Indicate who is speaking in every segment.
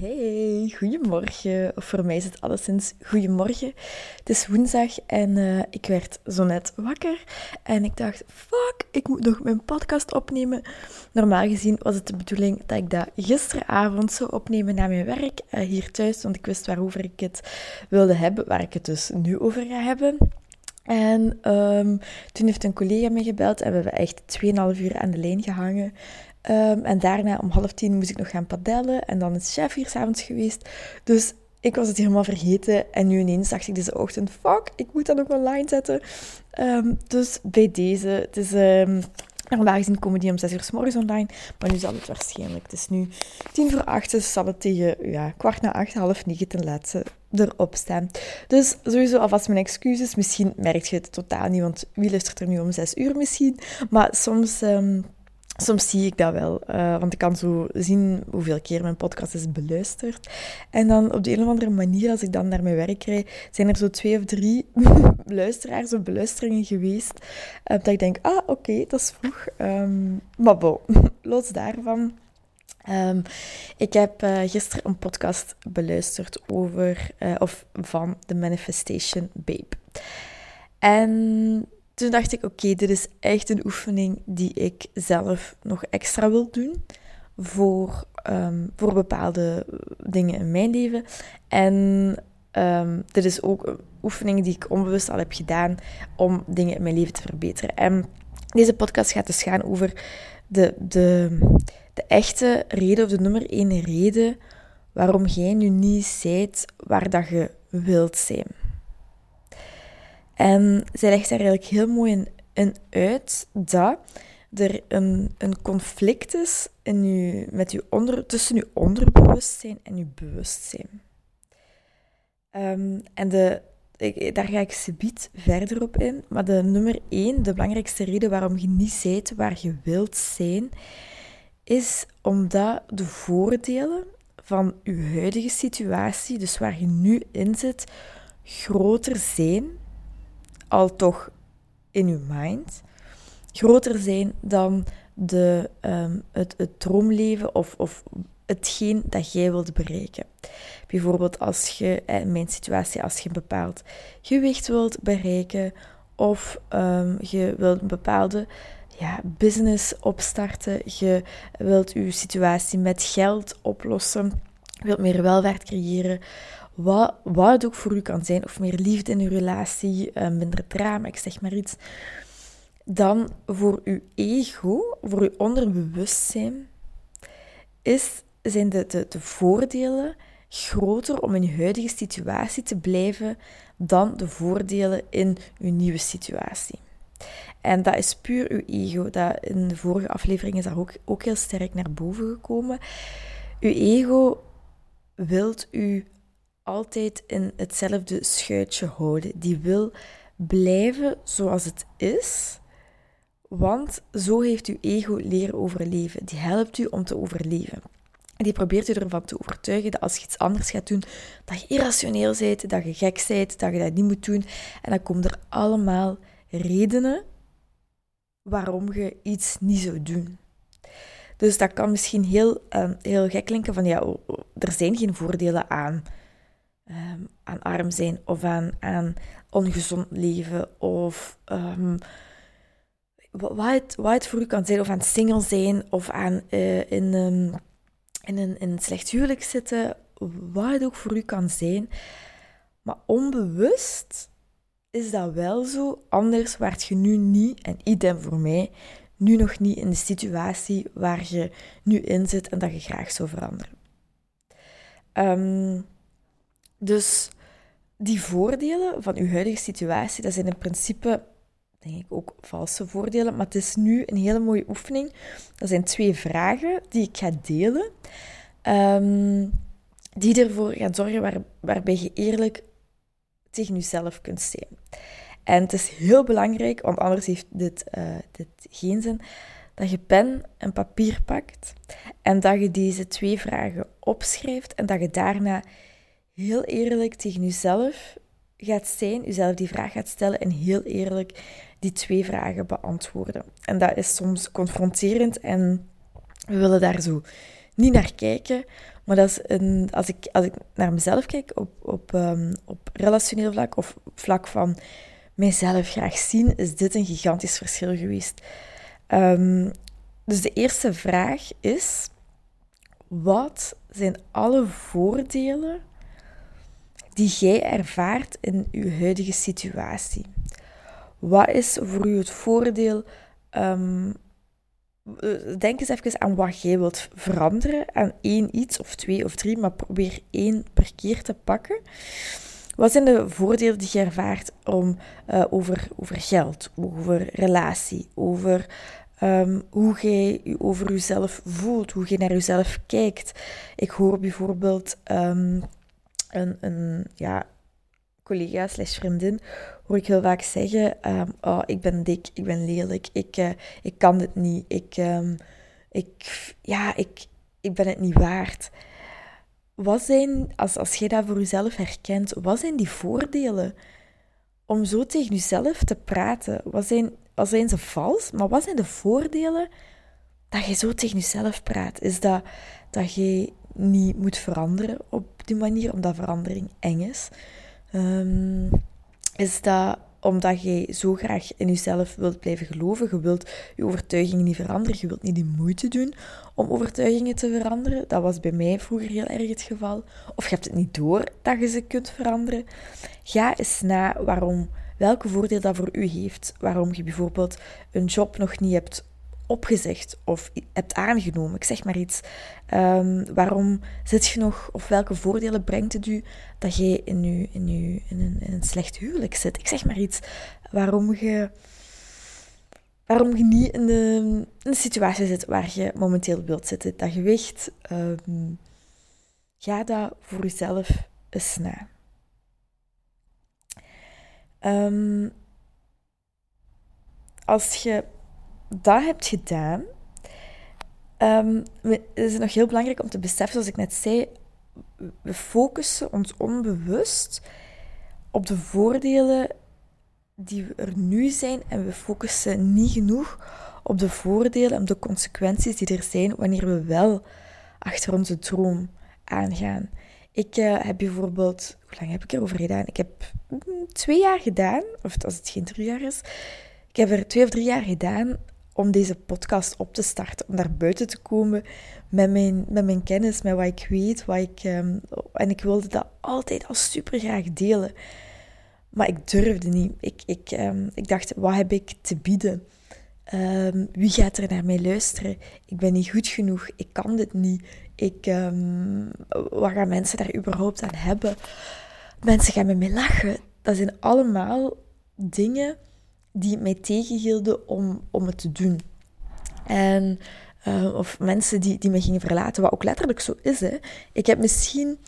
Speaker 1: Hey, goedemorgen. Voor mij is het alleszins goedemorgen. Het is woensdag en uh, ik werd zo net wakker. En ik dacht, fuck, ik moet nog mijn podcast opnemen. Normaal gezien was het de bedoeling dat ik dat gisteravond zou opnemen na mijn werk uh, hier thuis. Want ik wist waarover ik het wilde hebben, waar ik het dus nu over ga hebben. En um, toen heeft een collega me gebeld en we hebben echt 2,5 uur aan de lijn gehangen. Um, en daarna om half tien moest ik nog gaan padellen. En dan is chef hier s'avonds geweest. Dus ik was het helemaal vergeten. En nu ineens dacht ik deze ochtend, fuck, ik moet dat ook online zetten. Um, dus bij deze, het is... Um, Normaal gezien komen die om 6 uur s morgens online, maar nu zal het waarschijnlijk. Het is nu tien voor acht, dus zal het tegen ja, kwart na acht, half negen ten laatste erop staan. Dus sowieso alvast mijn excuses. Misschien merk je het totaal niet, want wie luistert er nu om 6 uur misschien? Maar soms... Soms zie ik dat wel, uh, want ik kan zo zien hoeveel keer mijn podcast is beluisterd. En dan op de een of andere manier, als ik dan naar mijn werk rijd, zijn er zo twee of drie luisteraars of beluisteringen geweest. Uh, dat ik denk, ah, oké, dat is vroeg. Um, maar bon, los daarvan. Um, ik heb uh, gisteren een podcast beluisterd over, of van The Manifestation Babe. En toen dacht ik, oké, dit is echt een oefening die ik zelf nog extra wil doen voor, um, voor bepaalde dingen in mijn leven. En um, dit is ook een oefening die ik onbewust al heb gedaan om dingen in mijn leven te verbeteren. En deze podcast gaat dus gaan over de, de, de echte reden, of de nummer één reden, waarom jij nu niet zijt waar dat je wilt zijn. En zij legt daar eigenlijk heel mooi in, uit dat er een, een conflict is in uw, met uw onder, tussen je onderbewustzijn en je bewustzijn. Um, en de, ik, daar ga ik subiet verder op in. Maar de nummer één, de belangrijkste reden waarom je niet zijt waar je wilt zijn, is omdat de voordelen van je huidige situatie, dus waar je nu in zit, groter zijn al toch in je mind, groter zijn dan de, um, het, het droomleven of, of hetgeen dat jij wilt bereiken. Bijvoorbeeld als je, in mijn situatie, als je een bepaald gewicht wilt bereiken of um, je wilt een bepaalde ja, business opstarten, je wilt je situatie met geld oplossen, je wilt meer welvaart creëren, wat, wat het ook voor u kan zijn, of meer liefde in uw relatie, eh, minder drama, ik zeg maar iets, dan voor uw ego, voor uw onderbewustzijn, is, zijn de, de, de voordelen groter om in uw huidige situatie te blijven dan de voordelen in uw nieuwe situatie. En dat is puur uw ego. Dat in de vorige aflevering is dat ook, ook heel sterk naar boven gekomen. Uw ego wilt u altijd in hetzelfde schuitje houden. Die wil blijven zoals het is, want zo heeft uw ego leren overleven. Die helpt u om te overleven. En die probeert u ervan te overtuigen dat als je iets anders gaat doen, dat je irrationeel bent, dat je gek bent, dat je dat niet moet doen. En dan komen er allemaal redenen waarom je iets niet zou doen. Dus dat kan misschien heel, um, heel gek klinken van ja, er zijn geen voordelen aan um, aan arm zijn of aan, ongezond leven of um, wat, het, wat het voor u kan zijn, of aan single zijn of aan in, um, in, een, in slecht huwelijk zitten, wat het ook voor u kan zijn. Maar onbewust is dat wel zo, anders waart je nu niet, en idem voor mij, nu nog niet in de situatie waar je nu in zit en dat je graag zou veranderen. Um, dus die voordelen van uw huidige situatie, dat zijn in principe, denk ik, ook valse voordelen. Maar het is nu een hele mooie oefening. Dat zijn twee vragen die ik ga delen. Um, die ervoor gaan zorgen waar, waarbij je eerlijk tegen jezelf kunt zijn. En het is heel belangrijk, want anders heeft dit, uh, dit geen zin, dat je pen en papier pakt en dat je deze twee vragen opschrijft en dat je daarna heel eerlijk tegen jezelf gaat zijn, jezelf die vraag gaat stellen en heel eerlijk die twee vragen beantwoorden. En dat is soms confronterend en we willen daar zo niet naar kijken. Maar dat is een, als, ik, als ik naar mezelf kijk op, op, um, op relationeel vlak of vlak van mijzelf graag zien, is dit een gigantisch verschil geweest. Um, dus de eerste vraag is: wat zijn alle voordelen die jij ervaart in je huidige situatie? Wat is voor u het voordeel? Um, denk eens even aan wat jij wilt veranderen aan één iets of twee of drie, maar probeer één per keer te pakken. Wat zijn de voordelen die je ervaart om, uh, over, over geld, over relatie, over um, hoe jij je over jezelf voelt, hoe je naar jezelf kijkt? Ik hoor bijvoorbeeld um, een, een ja, collega slash vriendin hoor ik heel vaak zeggen, um, oh, ik ben dik, ik ben lelijk, ik, uh, ik kan dit niet, ik, um, ik, ja, ik, ik ben het niet waard. Wat zijn, als, als jij dat voor jezelf herkent, wat zijn die voordelen om zo tegen jezelf te praten? Wat zijn, wat zijn ze vals, maar wat zijn de voordelen dat je zo tegen jezelf praat? Is dat dat je niet moet veranderen op die manier, omdat verandering eng is? Um, is dat omdat je zo graag in jezelf wilt blijven geloven. Je wilt je overtuigingen niet veranderen. Je wilt niet die moeite doen om overtuigingen te veranderen. Dat was bij mij vroeger heel erg het geval. Of je hebt het niet door dat je ze kunt veranderen. Ga eens na waarom, welke voordeel dat voor u heeft. Waarom je bijvoorbeeld een job nog niet hebt opgezegd of hebt aangenomen. Ik zeg maar iets. Um, waarom zit je nog, of welke voordelen brengt het u dat jij in, u, in, in, een, een slecht huwelijk zit? Ik zeg maar iets. Waarom je, waarom je niet in de, de situatie zit waar je momenteel wilt zitten. Dat gewicht, um, ga dat voor jezelf eens na. Um, als je dat hebt gedaan, um, is het nog heel belangrijk om te beseffen, zoals ik net zei, we focussen ons onbewust op de voordelen die er nu zijn en we focussen niet genoeg op de voordelen en de consequenties die er zijn wanneer we wel achter onze droom aangaan. Ik uh, heb bijvoorbeeld, hoe lang heb ik erover gedaan? Ik heb mm, twee jaar gedaan, of als het geen drie jaar is, ik heb er twee of drie jaar gedaan om deze podcast op te starten, om daar buiten te komen met mijn, met mijn kennis, met wat ik weet, wat ik, um, en ik wilde dat altijd al super graag delen. Maar ik durfde niet. Ik, ik, um, ik dacht, wat heb ik te bieden? Um, wie gaat er naar mij luisteren? Ik ben niet goed genoeg. Ik kan dit niet. Ik, wat gaan mensen daar überhaupt aan hebben? Mensen gaan met lachen. Dat zijn allemaal dingen die mij tegenhielden om, om het te doen. En, uh, of mensen die, die me gingen verlaten, wat ook letterlijk zo is. Hè. Ik heb misschien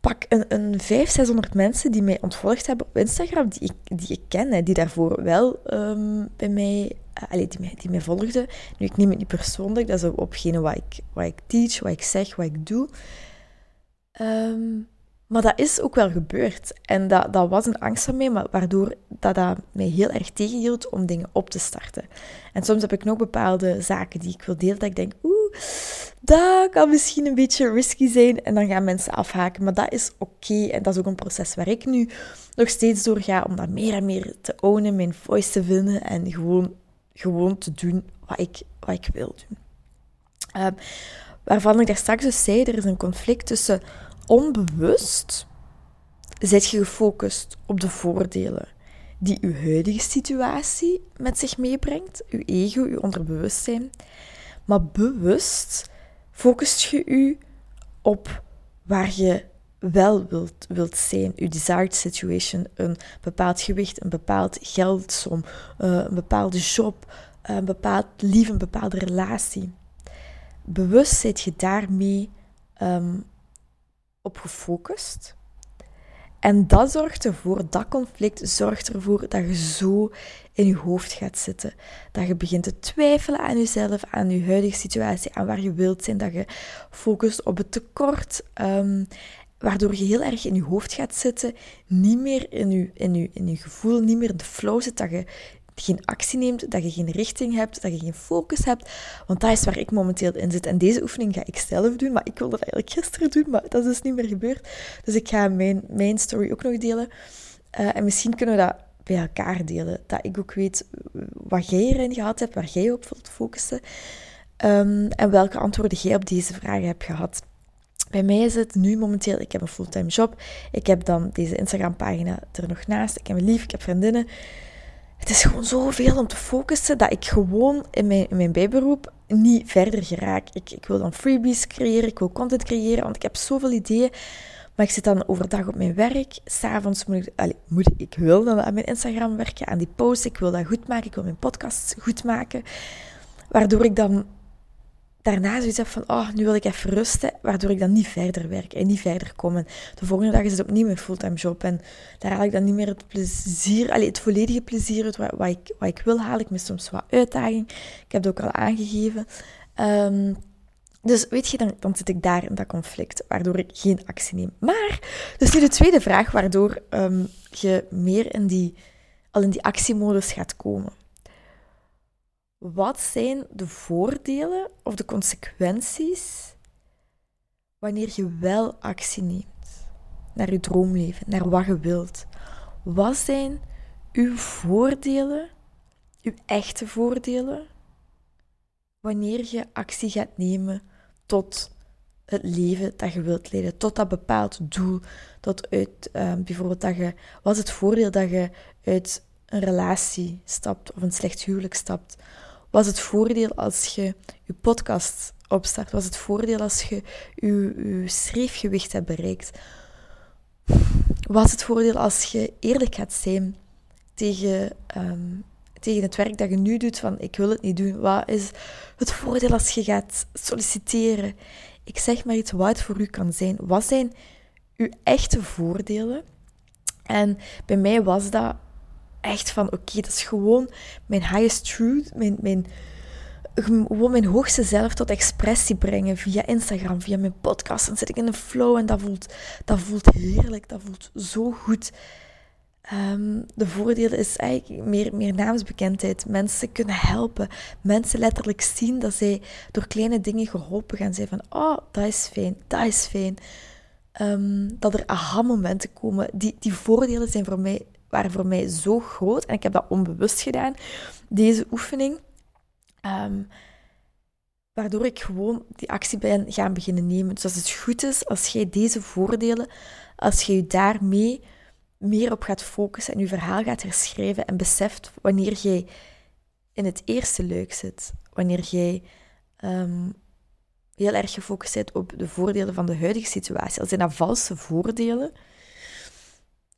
Speaker 1: pak een, een 500, 600 mensen die mij ontvolgd hebben op Instagram, die ik, die ik ken, die daarvoor wel um, bij mij, uh, die, mij, die mij volgden. Nu, ik neem het niet persoonlijk, dat is opgene wat ik, wat ik teach, wat ik zeg, wat ik doe. Um, maar dat is ook wel gebeurd. En dat, dat was een angst van mij, maar waardoor dat, dat mij heel erg tegenhield om dingen op te starten. En soms heb ik nog bepaalde zaken die ik wil delen, dat ik denk, oeh, dat kan misschien een beetje risky zijn. En dan gaan mensen afhaken, maar dat is oké. En dat is ook een proces waar ik nu nog steeds door ga, om dat meer en meer te ownen, mijn voice te vinden en gewoon, gewoon te doen wat ik, wat ik wil doen. Uh, waarvan ik daar straks dus zei, er is een conflict tussen onbewust zit je gefocust op de voordelen die uw huidige situatie met zich meebrengt, uw ego, uw onderbewustzijn. Maar bewust focust je u op waar je wel wilt, wilt zijn, uw desired situation, een bepaald gewicht, een bepaald geldsom, eh, een bepaalde job, een bepaald lief, een bepaalde relatie. Bewust zit je daarmee um, op gefocust. En dat zorgt ervoor, dat conflict zorgt ervoor dat je zo in je hoofd gaat zitten. Dat je begint te twijfelen aan jezelf, aan je huidige situatie, aan waar je wilt zijn. Dat je focust op het tekort. Um, waardoor je heel erg in je hoofd gaat zitten, niet meer in je, in je, in je gevoel, niet meer de flow zit, dat je geen actie neemt, dat je geen richting hebt, dat je geen focus hebt. Want dat is waar ik momenteel in zit. En deze oefening ga ik zelf doen, maar ik wilde dat eigenlijk gisteren doen, maar dat is dus niet meer gebeurd. Dus ik ga mijn, mijn story ook nog delen. Uh, en misschien kunnen we dat bij elkaar delen. Dat ik ook weet wat jij erin gehad hebt, waar jij op wilt focussen. Um, en welke antwoorden jij op deze vragen hebt gehad. Bij mij is het nu momenteel, ik heb een fulltime job. Ik heb dan deze Instagram pagina er nog naast. Ik heb een lief, ik heb vriendinnen. Het is gewoon zoveel om te focussen dat ik gewoon in mijn, mijn bijberoep niet verder geraak. Ik, ik wil dan freebies creëren, ik wil content creëren, want ik heb zoveel ideeën. Maar ik zit dan overdag op mijn werk. S'avonds moet ik, allez, moet ik, ik wil dan aan mijn Instagram werken, aan die posts. Ik wil dat goed maken, ik wil mijn podcast goed maken. Waardoor ik dan daarna zoiets heb van, oh, nu wil ik even rusten, waardoor ik dan niet verder werk en niet verder kom. En de volgende dag is het opnieuw mijn fulltime job en daar haal ik dan niet meer het plezier, allez, het volledige plezier wat, wat, ik, wat ik wil halen. Ik mis soms wat uitdaging. Ik heb het ook al aangegeven. Um, dus weet je, dan, dan zit ik daar in dat conflict, waardoor ik geen actie neem. Maar, dus nu de tweede vraag, waardoor um, je meer in die, al in die actiemodus gaat komen. Wat zijn de voordelen of de consequenties wanneer je wel actie neemt naar je droomleven, naar wat je wilt? Wat zijn uw voordelen, uw echte voordelen, wanneer je actie gaat nemen tot het leven dat je wilt leiden, tot dat bepaald doel, tot uit ehm, bijvoorbeeld dat je, wat is het voordeel dat je uit een relatie stapt of een slecht huwelijk stapt? Was het voordeel als je je podcast opstart? Was het voordeel als je je, je schreefgewicht hebt bereikt? Was het voordeel als je eerlijk gaat zijn tegen, ehm, tegen het werk dat je nu doet? Van ik wil het niet doen. Wat is het voordeel als je gaat solliciteren? Ik zeg maar iets wat het voor u kan zijn. Wat zijn uw echte voordelen? En bij mij was dat echt van, oké, dat is gewoon mijn highest truth, mijn, mijn, gewoon mijn hoogste zelf tot expressie brengen via Instagram, via mijn podcast. Dan zit ik in een flow en dat voelt, dat voelt heerlijk, dat voelt zo goed. Um, de voordelen is eigenlijk meer, meer naamsbekendheid. Mensen kunnen helpen. Mensen letterlijk zien dat zij door kleine dingen geholpen gaan zijn. Van, oh, dat is fijn, dat is fijn. Um, dat er aha-momenten komen. Die, die voordelen zijn voor mij waren voor mij zo groot. En ik heb dat onbewust gedaan, deze oefening. Um, waardoor ik gewoon die actie ben gaan beginnen nemen. Dus als het goed is, als jij deze voordelen, als je je daarmee meer op gaat focussen en je verhaal gaat herschrijven en beseft wanneer jij in het eerste leuk zit, wanneer jij um, heel erg gefocust bent op de voordelen van de huidige situatie, als zijn dat valse voordelen,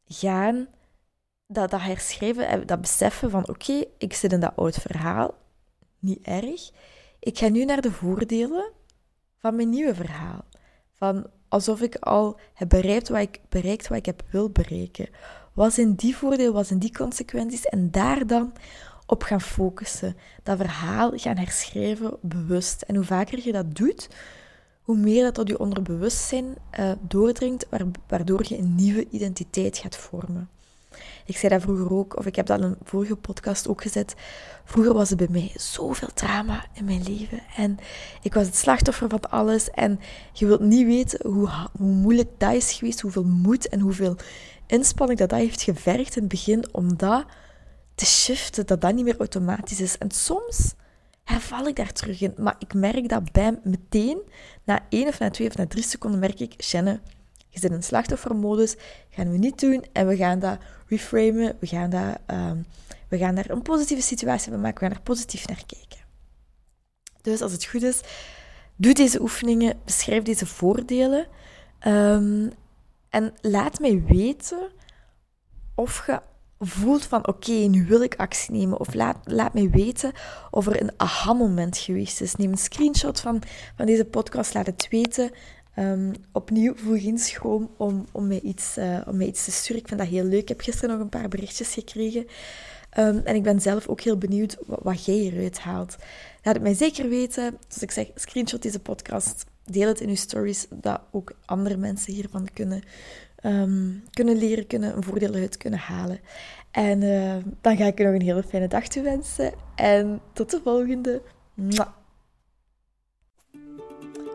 Speaker 1: gaan dat, dat herschrijven en dat beseffen van oké, ik zit in dat oud verhaal, niet erg. Ik ga nu naar de voordelen van mijn nieuwe verhaal. Van alsof ik al heb bereikt wat ik, bereikt wat ik heb wil bereiken. Wat zijn die voordelen, wat zijn die consequenties? En daar dan op gaan focussen. Dat verhaal gaan herschrijven bewust. En hoe vaker je dat doet, hoe meer dat tot je onderbewustzijn uh, doordringt, waardoor je een nieuwe identiteit gaat vormen. Ik zei dat vroeger ook, of ik heb dat in een vorige podcast ook gezet. Vroeger was er bij mij zoveel drama in mijn leven. En ik was het slachtoffer van alles. En je wilt niet weten hoe, hoe moeilijk dat is geweest, hoeveel moed en hoeveel inspanning dat dat heeft gevergd in het begin om dat te shiften, dat dat niet meer automatisch is. En soms herval ik daar terug in. Maar ik merk dat bij meteen, na één of na twee of na drie seconden, merk ik, Shannon, je zit in slachtoffermodus, gaan we niet doen en we gaan dat reframen, we gaan, dat, um, we gaan daar een positieve situatie van maken, we gaan er positief naar kijken. Dus als het goed is, doe deze oefeningen, beschrijf deze voordelen um, en laat mij weten of je voelt van oké, nu wil ik actie nemen. Of laat, laat mij weten of er een aha-moment geweest is. Neem een screenshot van, van deze podcast, laat het weten. Um, opnieuw vroeg schoon om, om, mij iets, uh, om mij iets te sturen. Ik vind dat heel leuk. Ik heb gisteren nog een paar berichtjes gekregen. Um, en ik ben zelf ook heel benieuwd wat, jij eruit haalt. Laat het mij zeker weten. Dus ik zeg, screenshot deze podcast. Deel het in uw stories, dat ook andere mensen hiervan kunnen, um, kunnen leren, kunnen een voordeel uit kunnen halen. En uh, dan ga ik je nog een hele fijne dag toewensen. En tot de volgende. Mwah.